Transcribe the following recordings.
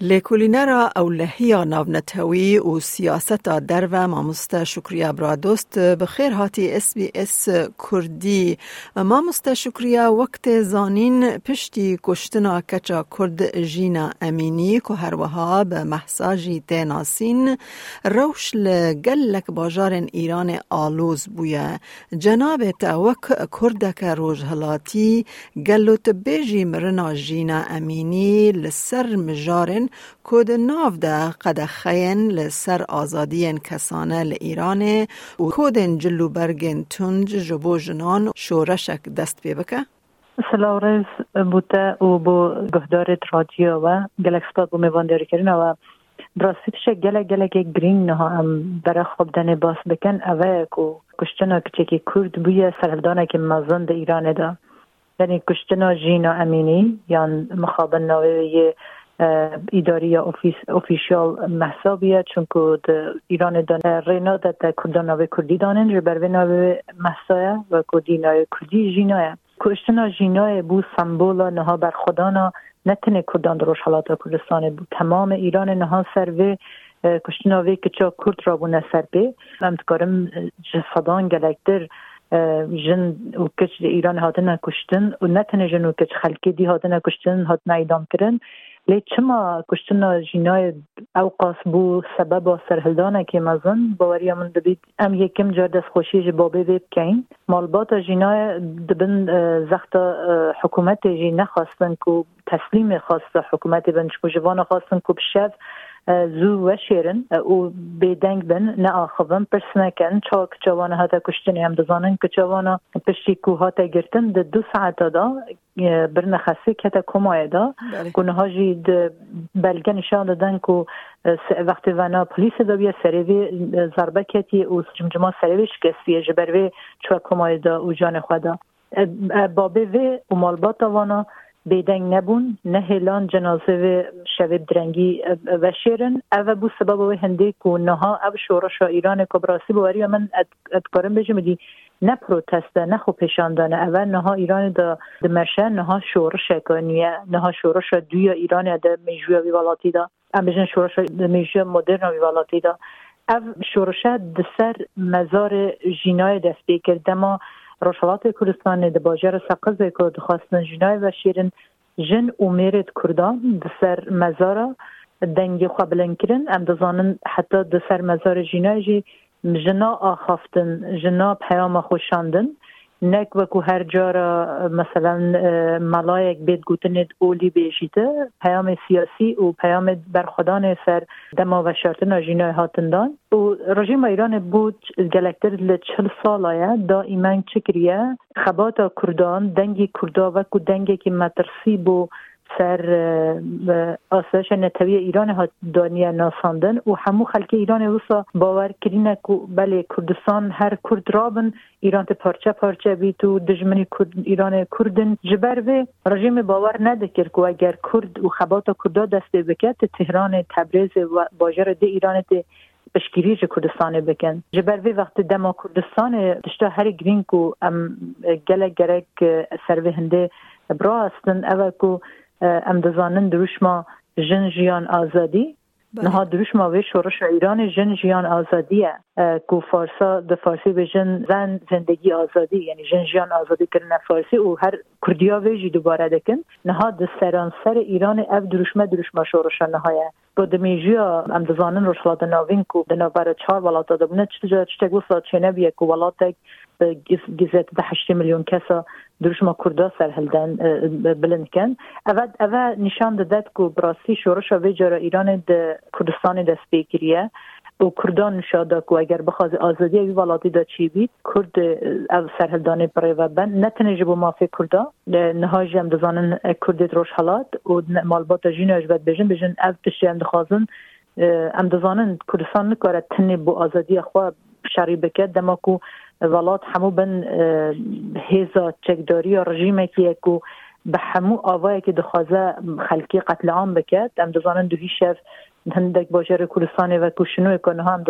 لیکولینرا او لحیا نتوی و سیاست در و ماموستا شکریا برادوست بخیر. هاتی اس بی اس کردی. ماموستا شکریا وقت زانین پشتی کشتنا کچا کرد جینا امینی که هر وها به محساجی تیناسین روش لگلک باجار ایران آلوز بویا. جناب تا وک کردک روش هلاتی. گلوت بیجی مرنا جینا امینی. لسر مجارن کود ناو ده قد خین لسر آزادی کسانه لإیران و کود جلو برگن تنج جبو جنان شورشک دست پی؟ سلام ریز بوده و با گهدار رادیو و گلک سپاد بو میوان داری کرن و براستیتش گلک گلک گرین نها هم برای خوب دنه باس بکن اوه کو کشتنا کچه که کرد بوی سرهلدانه که مزن ده ایران ده یعنی کشتنا جینا امینی یا مخابن ناوی اداری یا اوفیس اوفیشال محسابیه چون که ایران دانه رینا ده کردان ناوی کردی دانن جو بر ناوی محسایه و کردی ناوی کردی جینایه. کشتنا جینای بو سمبولا نها بر خدانا. نتنه کردان دروش حالات کردستان بود تمام ایران نها سر کشتنا وی که چا کرد را بونه سر بی هم تکارم جسدان گلکتر جن و کچ ایران هاتنه کشتن و نتنه جن و کچ خلکی دی هاتنه کشتن هاتنه ایدام کرن. لی چما کشتنا جینای اوقاس بو سبب سرهلدانه که مزن باوری من دبید ام یکم جار دست خوشی بابه ویب کین مالبات جینای دبن زخت حکومت جی نخواستن که تسلیم خواست حکومت بنش جوان خواستن که بشف زو وشیرن او بيدنګ بن نه اخوم پرسنه کن چاک جوان هدا کشتنی هم دزانن که جوان پشتی کو هاته گرتن د دو ساعت دا برنه خسته کته کومای دا گنه جی د بلګه نشان دادن کو وقت ونا پلیس دا بیا سریوی ضربه کتی او جمجمه سریوی شکستی جبروی چوک کومای دا او جان خدا بابه و مالبات وانا بیدنگ نبون نه هلان جنازه و شوید درنگی و شیرن. او بو سبب و هنده کو نها او شورش ایران کبراسی بواری من ادکارم بجم دی نه پروتست نه خو پیشاندانه اول نها ایران دا دمشه نها شورش کنیه نها شورش دوی ایران دا میجوی ویوالاتی دا. ام بجن شورش میجوی مدرن ویوالاتی دا. او شورش دسر مزار جینای دست بیکر دما ڕۆژهڵاتی کوردستانی دەبژێرە سەقزێک و دخواستن ژنای بەشیرن ژن ومێرێت کوردان دسەر مەزارە دەنگی خوا بلندکردن ئەم دەزانن حتا دسەر مەزارە ژینایژی ژنا ئاخافتن ژنا پەیامە خۆشاندن. نک وکو هر جارا مثلا ملایک بید گوتنید اولی بیشیده پیام سیاسی و پیام برخودان سر دما و شرطن جینای هاتندان. و رژیم ایران بود گلکتر لچل سالایه دائما چکریه خبات کردان دنگی کردا وکو دنگی که مترسی سر آسایش نتوی ایران ها دانیه ناساندن و همو خلک ایران وسا باور کرینه که بله کردستان هر کرد رابن ایران ته پارچه پارچه بی تو دجمنی کرد ایران کردن جبر و رژیم باور ندکر که اگر کرد و خبات کردا دست بکت تهران تبریز و باجر ده ایران ته بشکری جه کردستان بکن. جبر وی وقت دما کردستان دشتا هر گرین کو ام گله گرک سر هنده برا اول کو ام دزانن دروشما جن جیان آزادی. نها دروشما وی شورش ایران جن جیان آزادیه کو فارسا د فارسی به جن زن زندگی آزادی یعنی جن جیان آزادی کردن فارسی او هر کردیا ویجی دوباره دکن. نها د سرانسر ایران اف دروشما دروشما شورش نهایه با دمیجیا ام دزانن روشلات ناوین کو د نوبر چهار ولاتا چه چه گوسا چنه بیه کو ولاتک 8 میلیون کردا سرهلدن بلند کن اول اول نشان دادد که براسی شورش و جرا ایران د کردستان دست بگیریه و کردان نشاده که اگر بخواد آزادی وی ولاتی دا چی بید کرد او سرهلدانه برای و بند. نتنه جبو مافی کردا نهاج هم دزانن کردی روش حالات و مالبات جینو اجبت بجن بجن او پشتی هم دخوازن ام دزانن کردستان نکاره تنه بو آزادی خواه شری بکد دما کو ولات همو بن هیزا چکداری یا رژیم که کو به همو آوای که دخوازه خلکی قتل عام دزانن دوی شف هندک باجر کردستان و کوشنو کنه هم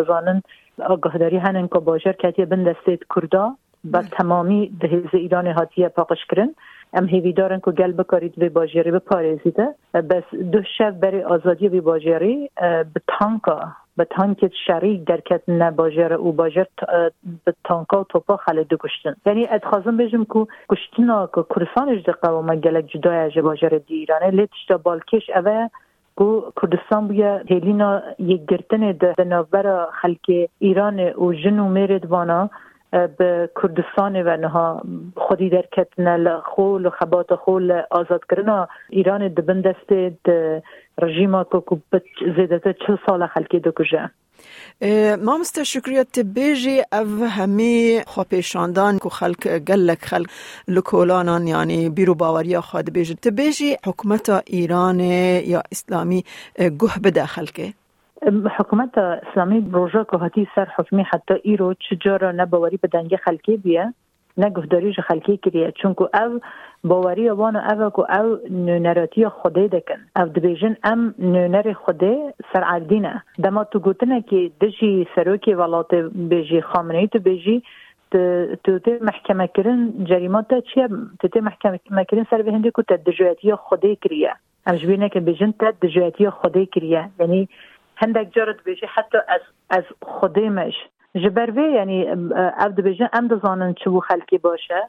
که باجر کتی بن دستید کردا. با تمامی دهیز ایران هاتیه پاقش کرن. ام هیوی دارن که گل بکارید به باجری به پارزیده بس دو شب برای آزادی به باجری به تانکا. به تانک شریک درکت نباجر او باجر به تانکا و توپا خلی دو کشتن. یعنی ادخوازم بجم که کشتنا که کرسانش ده قواما گلک جدای باجر دی ایرانه لیتش دا بالکش اوه کو کردستان بویا هلینا یک گرتن ده نوبر خلک ایران و جن و میرد وانا به کردستان و نها خودی در کتن خول و خبات خول آزاد کردن. ایران دبن دست رژیم که زیده چل سال خلکی دو کجه ما مست شکریت بیجی او همه خواه که خلق گلک خلق لکولانان یعنی بیرو باوری خواد بیجی. تبیجی حکومت ایران یا اسلامی گه بده خلقه حکومت اسلامی روژا که هاتی سر حکمی حتی ایرو چجارا نباوری به دنگ خلکی بیه نه گهداریش خلکی کریه. چون که او باوری وان او که او نراتی خوده دکن. او دبیجن ام نونر خوده سر عدینه دما تو که دجی سروکی ولات بیجی خامنه تو ته محکمه کرن جریمات چیه؟ تو ته محکمه کرن سر به هنده که تدجویتی خوده کریه. ام جبینه که بیجن تدجویتی خوده کریه. یعنی هندك جرد بيجي حتى از از خديمش جبروي يعني اب دبيجن ام دزانن چو خلقي باشه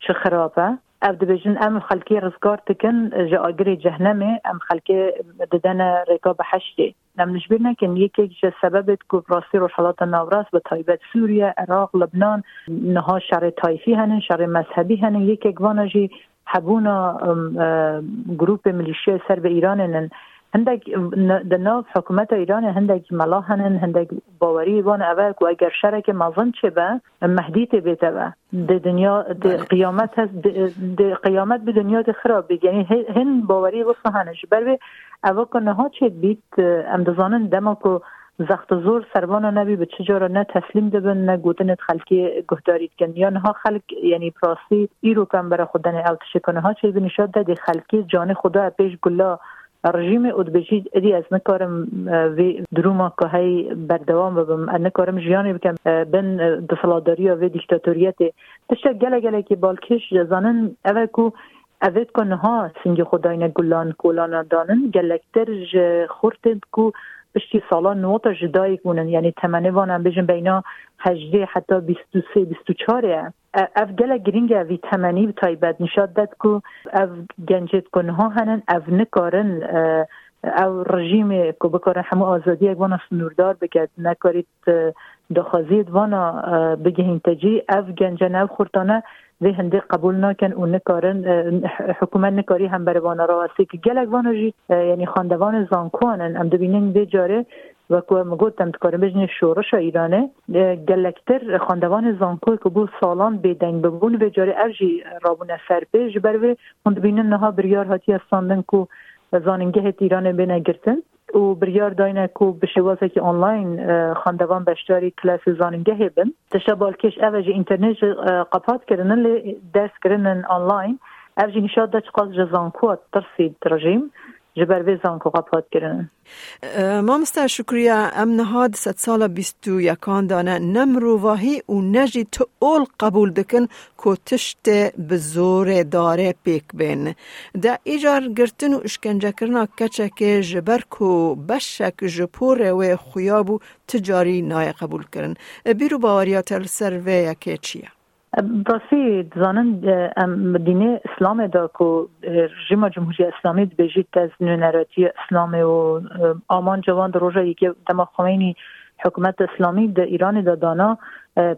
چه خرابه. اب دبيجن ام خلقي رزگار تكن جا اگري جهنمي ام خلقي ددن ركاب حشتي نم نشبيرنا كن يكي جا سبب كفراسي روشالات النوراس بتايبت سوريا عراق لبنان نها شر تايفي هنن شر مذهبي هنن. يكي گوانا جي حبونا گروپ ملیشیا سر به ایران هندك د ناف حکومت ایران هندك ملاحن هندك باوری وان اول و اگر شرک مازن چه به مهدیت بیته به د دنیا هست د قیامت به دنیا د خراب یعنی هن باوری وفهانش بر اول کنه ها چه بیت امدزانن دما کو زخت زور سربانا نبی به چجورا نه تسلیم دبن نه گوتنت خلکی گهدارید کن. یا ها خلق یعنی پراسی ای رو کم برا خودن او تشکنه ها چه بنشاد ده خلکی جان خدا پیش گلا رژیم ادبجی ادی از نکارم دروما که های بردوام ببم. نکارم جیانی بکم بن دسالاداری و دیکتاتوریت تشتا گله گله که بالکش زانن اوه کو اوید کنه ها سنگ خداین گلان کولان دانن گلکتر خورتد کو بشتی سالان نوتا جدایی کنن یعنی تمنه وانم بجن بینا هجده حتی 23 24 اف گله گرینگ اوی تمنی تایبت نشاد داد کو. اف گنجت کنه ها هنن اف نکارن او رژیم کو بکارن همه آزادی یک وانا سنوردار بکد نکارید دخازید وانا بگهین تجی اف گنجن او خورتانه وی هنده قبول نکن و نکارن حکومت نکاری هم بر وانا رواسی که گلک وانا جی یعنی خاندوان زانکوانن. ام دبینن به جاره و کو مگوتم تکارم بجنه شورش ایرانه. گلکتر خاندوان زانکوی که بو سالان بیدنگ ببون و جاره ارجی رابون سر پیش بروی هند بینن نها بریار هاتی استاندن کو زاننگه ایران بینه و بریار داینه کو به شوازه که آنلاین خاندوان بشتاری کلاس زاننگه بن تشبال کش اوج اینترنت قپات کردن لی درس کردن آنلاین اوجی نشاد دا چقاس جبر ویزان که قپات کردن ما مستر شکریه ام نهاد ست سال بیستو یکان دانه نمرو واهی و نجی تو اول قبول دکن که تشت بزور داره پیک بین دا ایجار گرتن و اشکنجه کرنا کچه که جبر کو بشک جپور و خویابو تجاری نای قبول کرن بیرو باوریات السروه یکی چیه؟ زانن دینه اسلام دا که رژیم جمهوری اسلامی بجید از نونراتی اسلام و آمان جوان در روژه یکی دما خمینی حکومت اسلامی در ایران دا دانا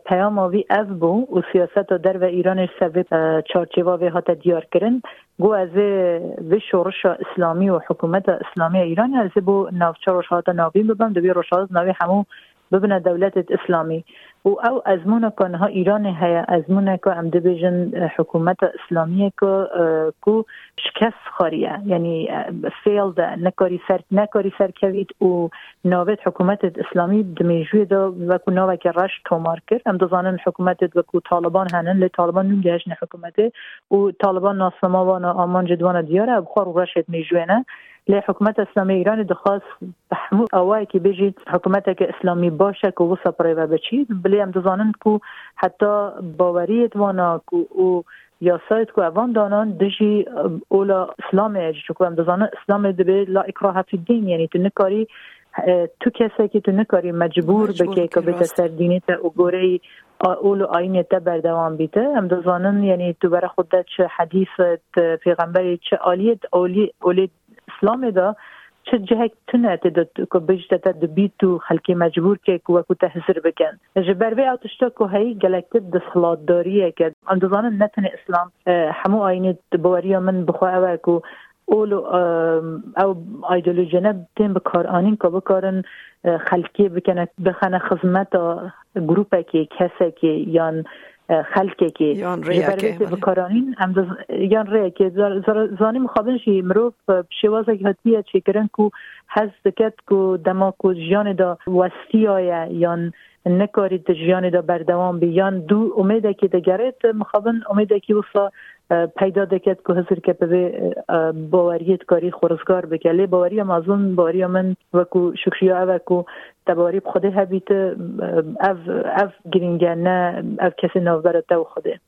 پیام آوی از بو و سیاست در و ایران سوی چارچیوا وی هات دیار کرن. گو از وی شورش اسلامی و حکومت اسلامی ایران از بو نافچه روشات نابین ببن دوی روشات ناوی همو ببنه دولت اسلامی. و او ازمونه که نها ایران هیا ازمونه که ام دبیجن حکومت اسلامی که کو شکست خاریه یعنی فیل ده نکاری سر نکاری سر کوید و نوبت حکومت اسلامی دمیجوی دا و کو نوبت که رش تومار کرد. ام دزانن حکومت و کو طالبان هنن لی طالبان نون گهش حکومت و طالبان ناسما وانا آمان جدوانا دیاره بخار و رشت میجوینه لی حکومت اسلامی ایران دخواست به همو آوای که بجید حکومت که اسلامی باشه که وسا پریوه بچید بلی هم دزانن که حتی باوری اتوانا که او یا سایت کو اوان دانان دجی اولا اسلام اج چون هم دزانن اسلام دبی لا اکراه الدین یعنی تو نکاری تو کسی که تو نکاری مجبور بکی که به سر دینی تا گوره اول آینه تا بردوام بیته. هم دزانن یعنی تو برای خودت چه حدیث پیغمبری چه آلیت اولی اولی اسلام دا چه جهك تنات دتك بجت تدبيتو خلكي مجبور كيك وكو تهزر بكن جبر بي اتشتكو هي جلكت دسلات داريه كد اندزان نتن اسلام حمو ايني بوريا من بخوا وكو اولو او ایدئولوژینا تیم به کار آنین که بکارن خلکی بکنه بخنه خدمت گروپه که کسه که یان که بکارانین هم یان که زانی مخابن شی مروف شوازه که هتیه چی کرن کو هز دکت کو دما کو جیان دا وستی آیا یان نکاری جیان دا بردوام بیان دو امیده که دگرت مخابن امیده که وصلا پیدا دکت که حضر که به باوریت کاری خورزگار بکلی باوری مازون باوری من وکو شکریا وکو تباری خود هبیت اف اف گرینگه نه اف کسی نوبرت و خوده.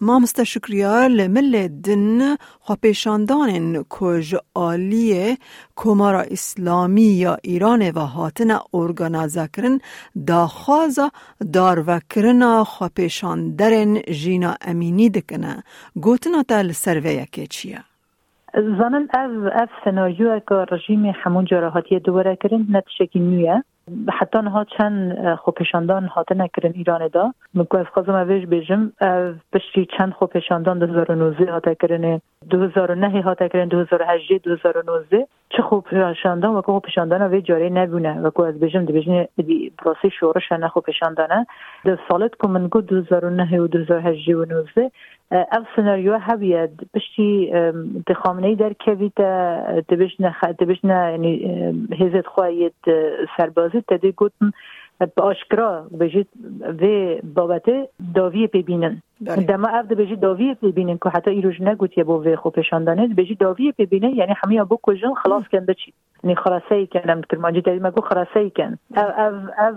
ما مستشکریا لمل دن پیشاندان کج آلیه کمارا اسلامی یا ایران و هاتن ارگانازا کرن دا خوازا دار و کرنا پیشاندرن جینا امینی دکنه گوتنا تا لسرویه که چیه؟ زانن اف اف سناریو که رژیم همون جراحاتی دوباره کرن نتشکی نیه حتی نها چند خوپشاندان هاته نکرن ایران دا. مگو از خواستم اویش بیجم بشتی چند خوپشاندان 2019 هاته کرن 2009 هاته کرن 2018 2019 چه خوپشاندان و خوپشاندان اوی جاری نبونه و از بیجم دی بیجن دی براسی شورش نه خوپشاندانه در سالت که من گو 2009 و 2018 و 19 اف سناریو هبید بشتی دخامنه در کویتا دبشنا دبشنا یعنی هزت خواهید سربازی تدی گوتن به آشکرا بجید و بابته داوی ببینن دما اف بجید داوی ببینن که حتی ایروش نگوت یه بو خوب پشاندانه بجید داوی ببینن یعنی همه بو کجن خلاص کنده چی یعنی ای کنم کرمانجی تدی مگو خلاصه ای کن. اف اف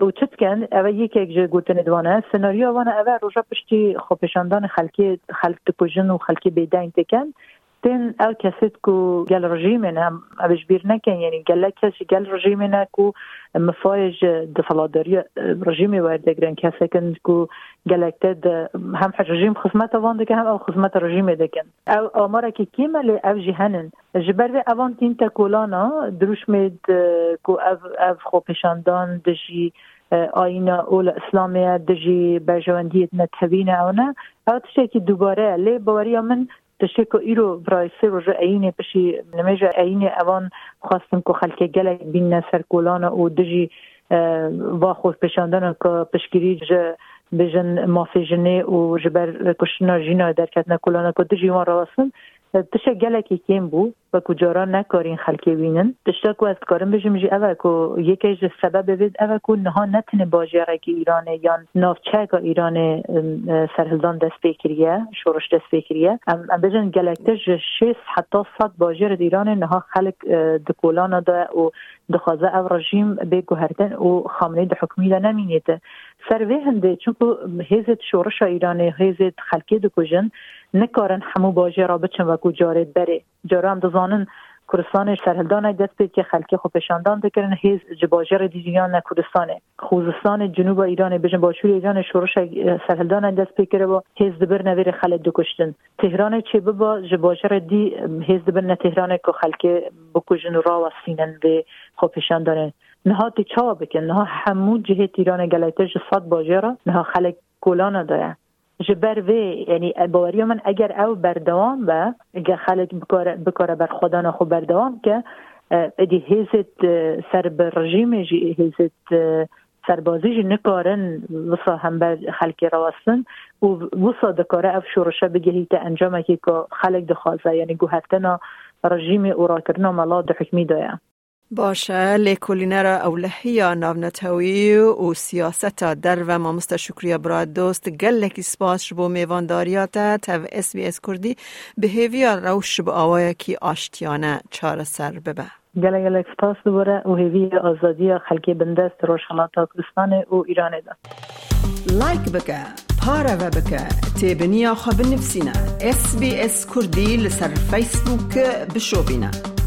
گوتن خامنه ای هیا و چت کن اوه یک یک جه گوتن دوانه. سناریو وانه اوه روژا پشتی خوپشاندان خلکی خلک تکوژن و خلکی بیدین تکن. تن او كسد كو قال رجيمنا ابش بيرنا كان يعني قال لك كاش قال رجيمنا كو مفايج دفلادريا رجيمي ورد جران كاسكن كو قال لك تد هم حج رجيم خصمته واندك هم او خصمته رجيمي دكن او امرك كيما لي او جهنن جبر اوان تين تاكولانا دروش ميد كو اف اف خو بيشاندان دجي آینه اول اسلامی دجی برجواندیت نتهبینه اونا او تشکی دوباره لی باوریا من تشکو ایرو برای سر و عین بشی نمیجه عین اوان خواستن که خلک گلک بین سرکولان و دجی با خود پشاندن که پشگیری جه بجن مافی جنه و جبر کشنا جینا در کتنا کلانا که دجی وان راستن تشه گلکی کیم بو و کجارا نکارین خلکی بینن تشتا کو از کارم بجم جی اوه کو یکیش سبب بید اوه کو نها نتنه باجره که ایران یا نافچه ایران سرهلدان دست بکریه شورش دست بکریه ام بجن گلکتش شیست حتی صد باجر ایران نها خلق دکولان دا و دخوازه او رژیم به و خامنه د حکمی دا نمینیده. سروی هنده چونکو هیزت شورش ایران هیزت خلکی دکوژن نکارن همو باجه را بچن و کو جارید بره. جارا هم دزانن کردستان سرهلدان دست بید که خلکی خو پشاندان دکرن هیز جباجر دیجیان کردستانه. خوزستان جنوب ایران بجن باشور ایران شورش سرهلدان دست بکره و هیز دبر نویر خلد دکشتن تهران چه ببا؟ جباجر دی هیز دبر نه تهران که خلکی بکجن را و سینن به خو پشاندانه. نها چا بکن نها همو جهت ایران گلیتش صد باجره نها خلک کلان داره. جبر وی یعنی باوری من اگر او بردوام به اگر خلق بکاره بر خدا خو بردوام که ادی هیزت سر بر رژیم جی هیزت سربازی جی نکارن وصا هم بر خلقی رواستن و وصا دکاره اف شورشه بگه تا انجام که خلق دخوازه یعنی گوهتنا رژیم او را کرنا ملا ده حکمی دایا باشه لیکولینر اولهیا ناونتوی و سیاست در و ما مستشکری براد دوست گلکی سپاس شبو میوانداریات تو اس بی اس کردی به هیویا روش با آوای کی آشتیانه چار سر ببه. گله گله سپاس دوباره و هیوی آزادی خلکی بندست روشنات کردستان و ایران ده لایک بکه پارا و بکه تیبنیا خواب نفسینا اس بی اس کردی لسر فیسبوک بشو بینه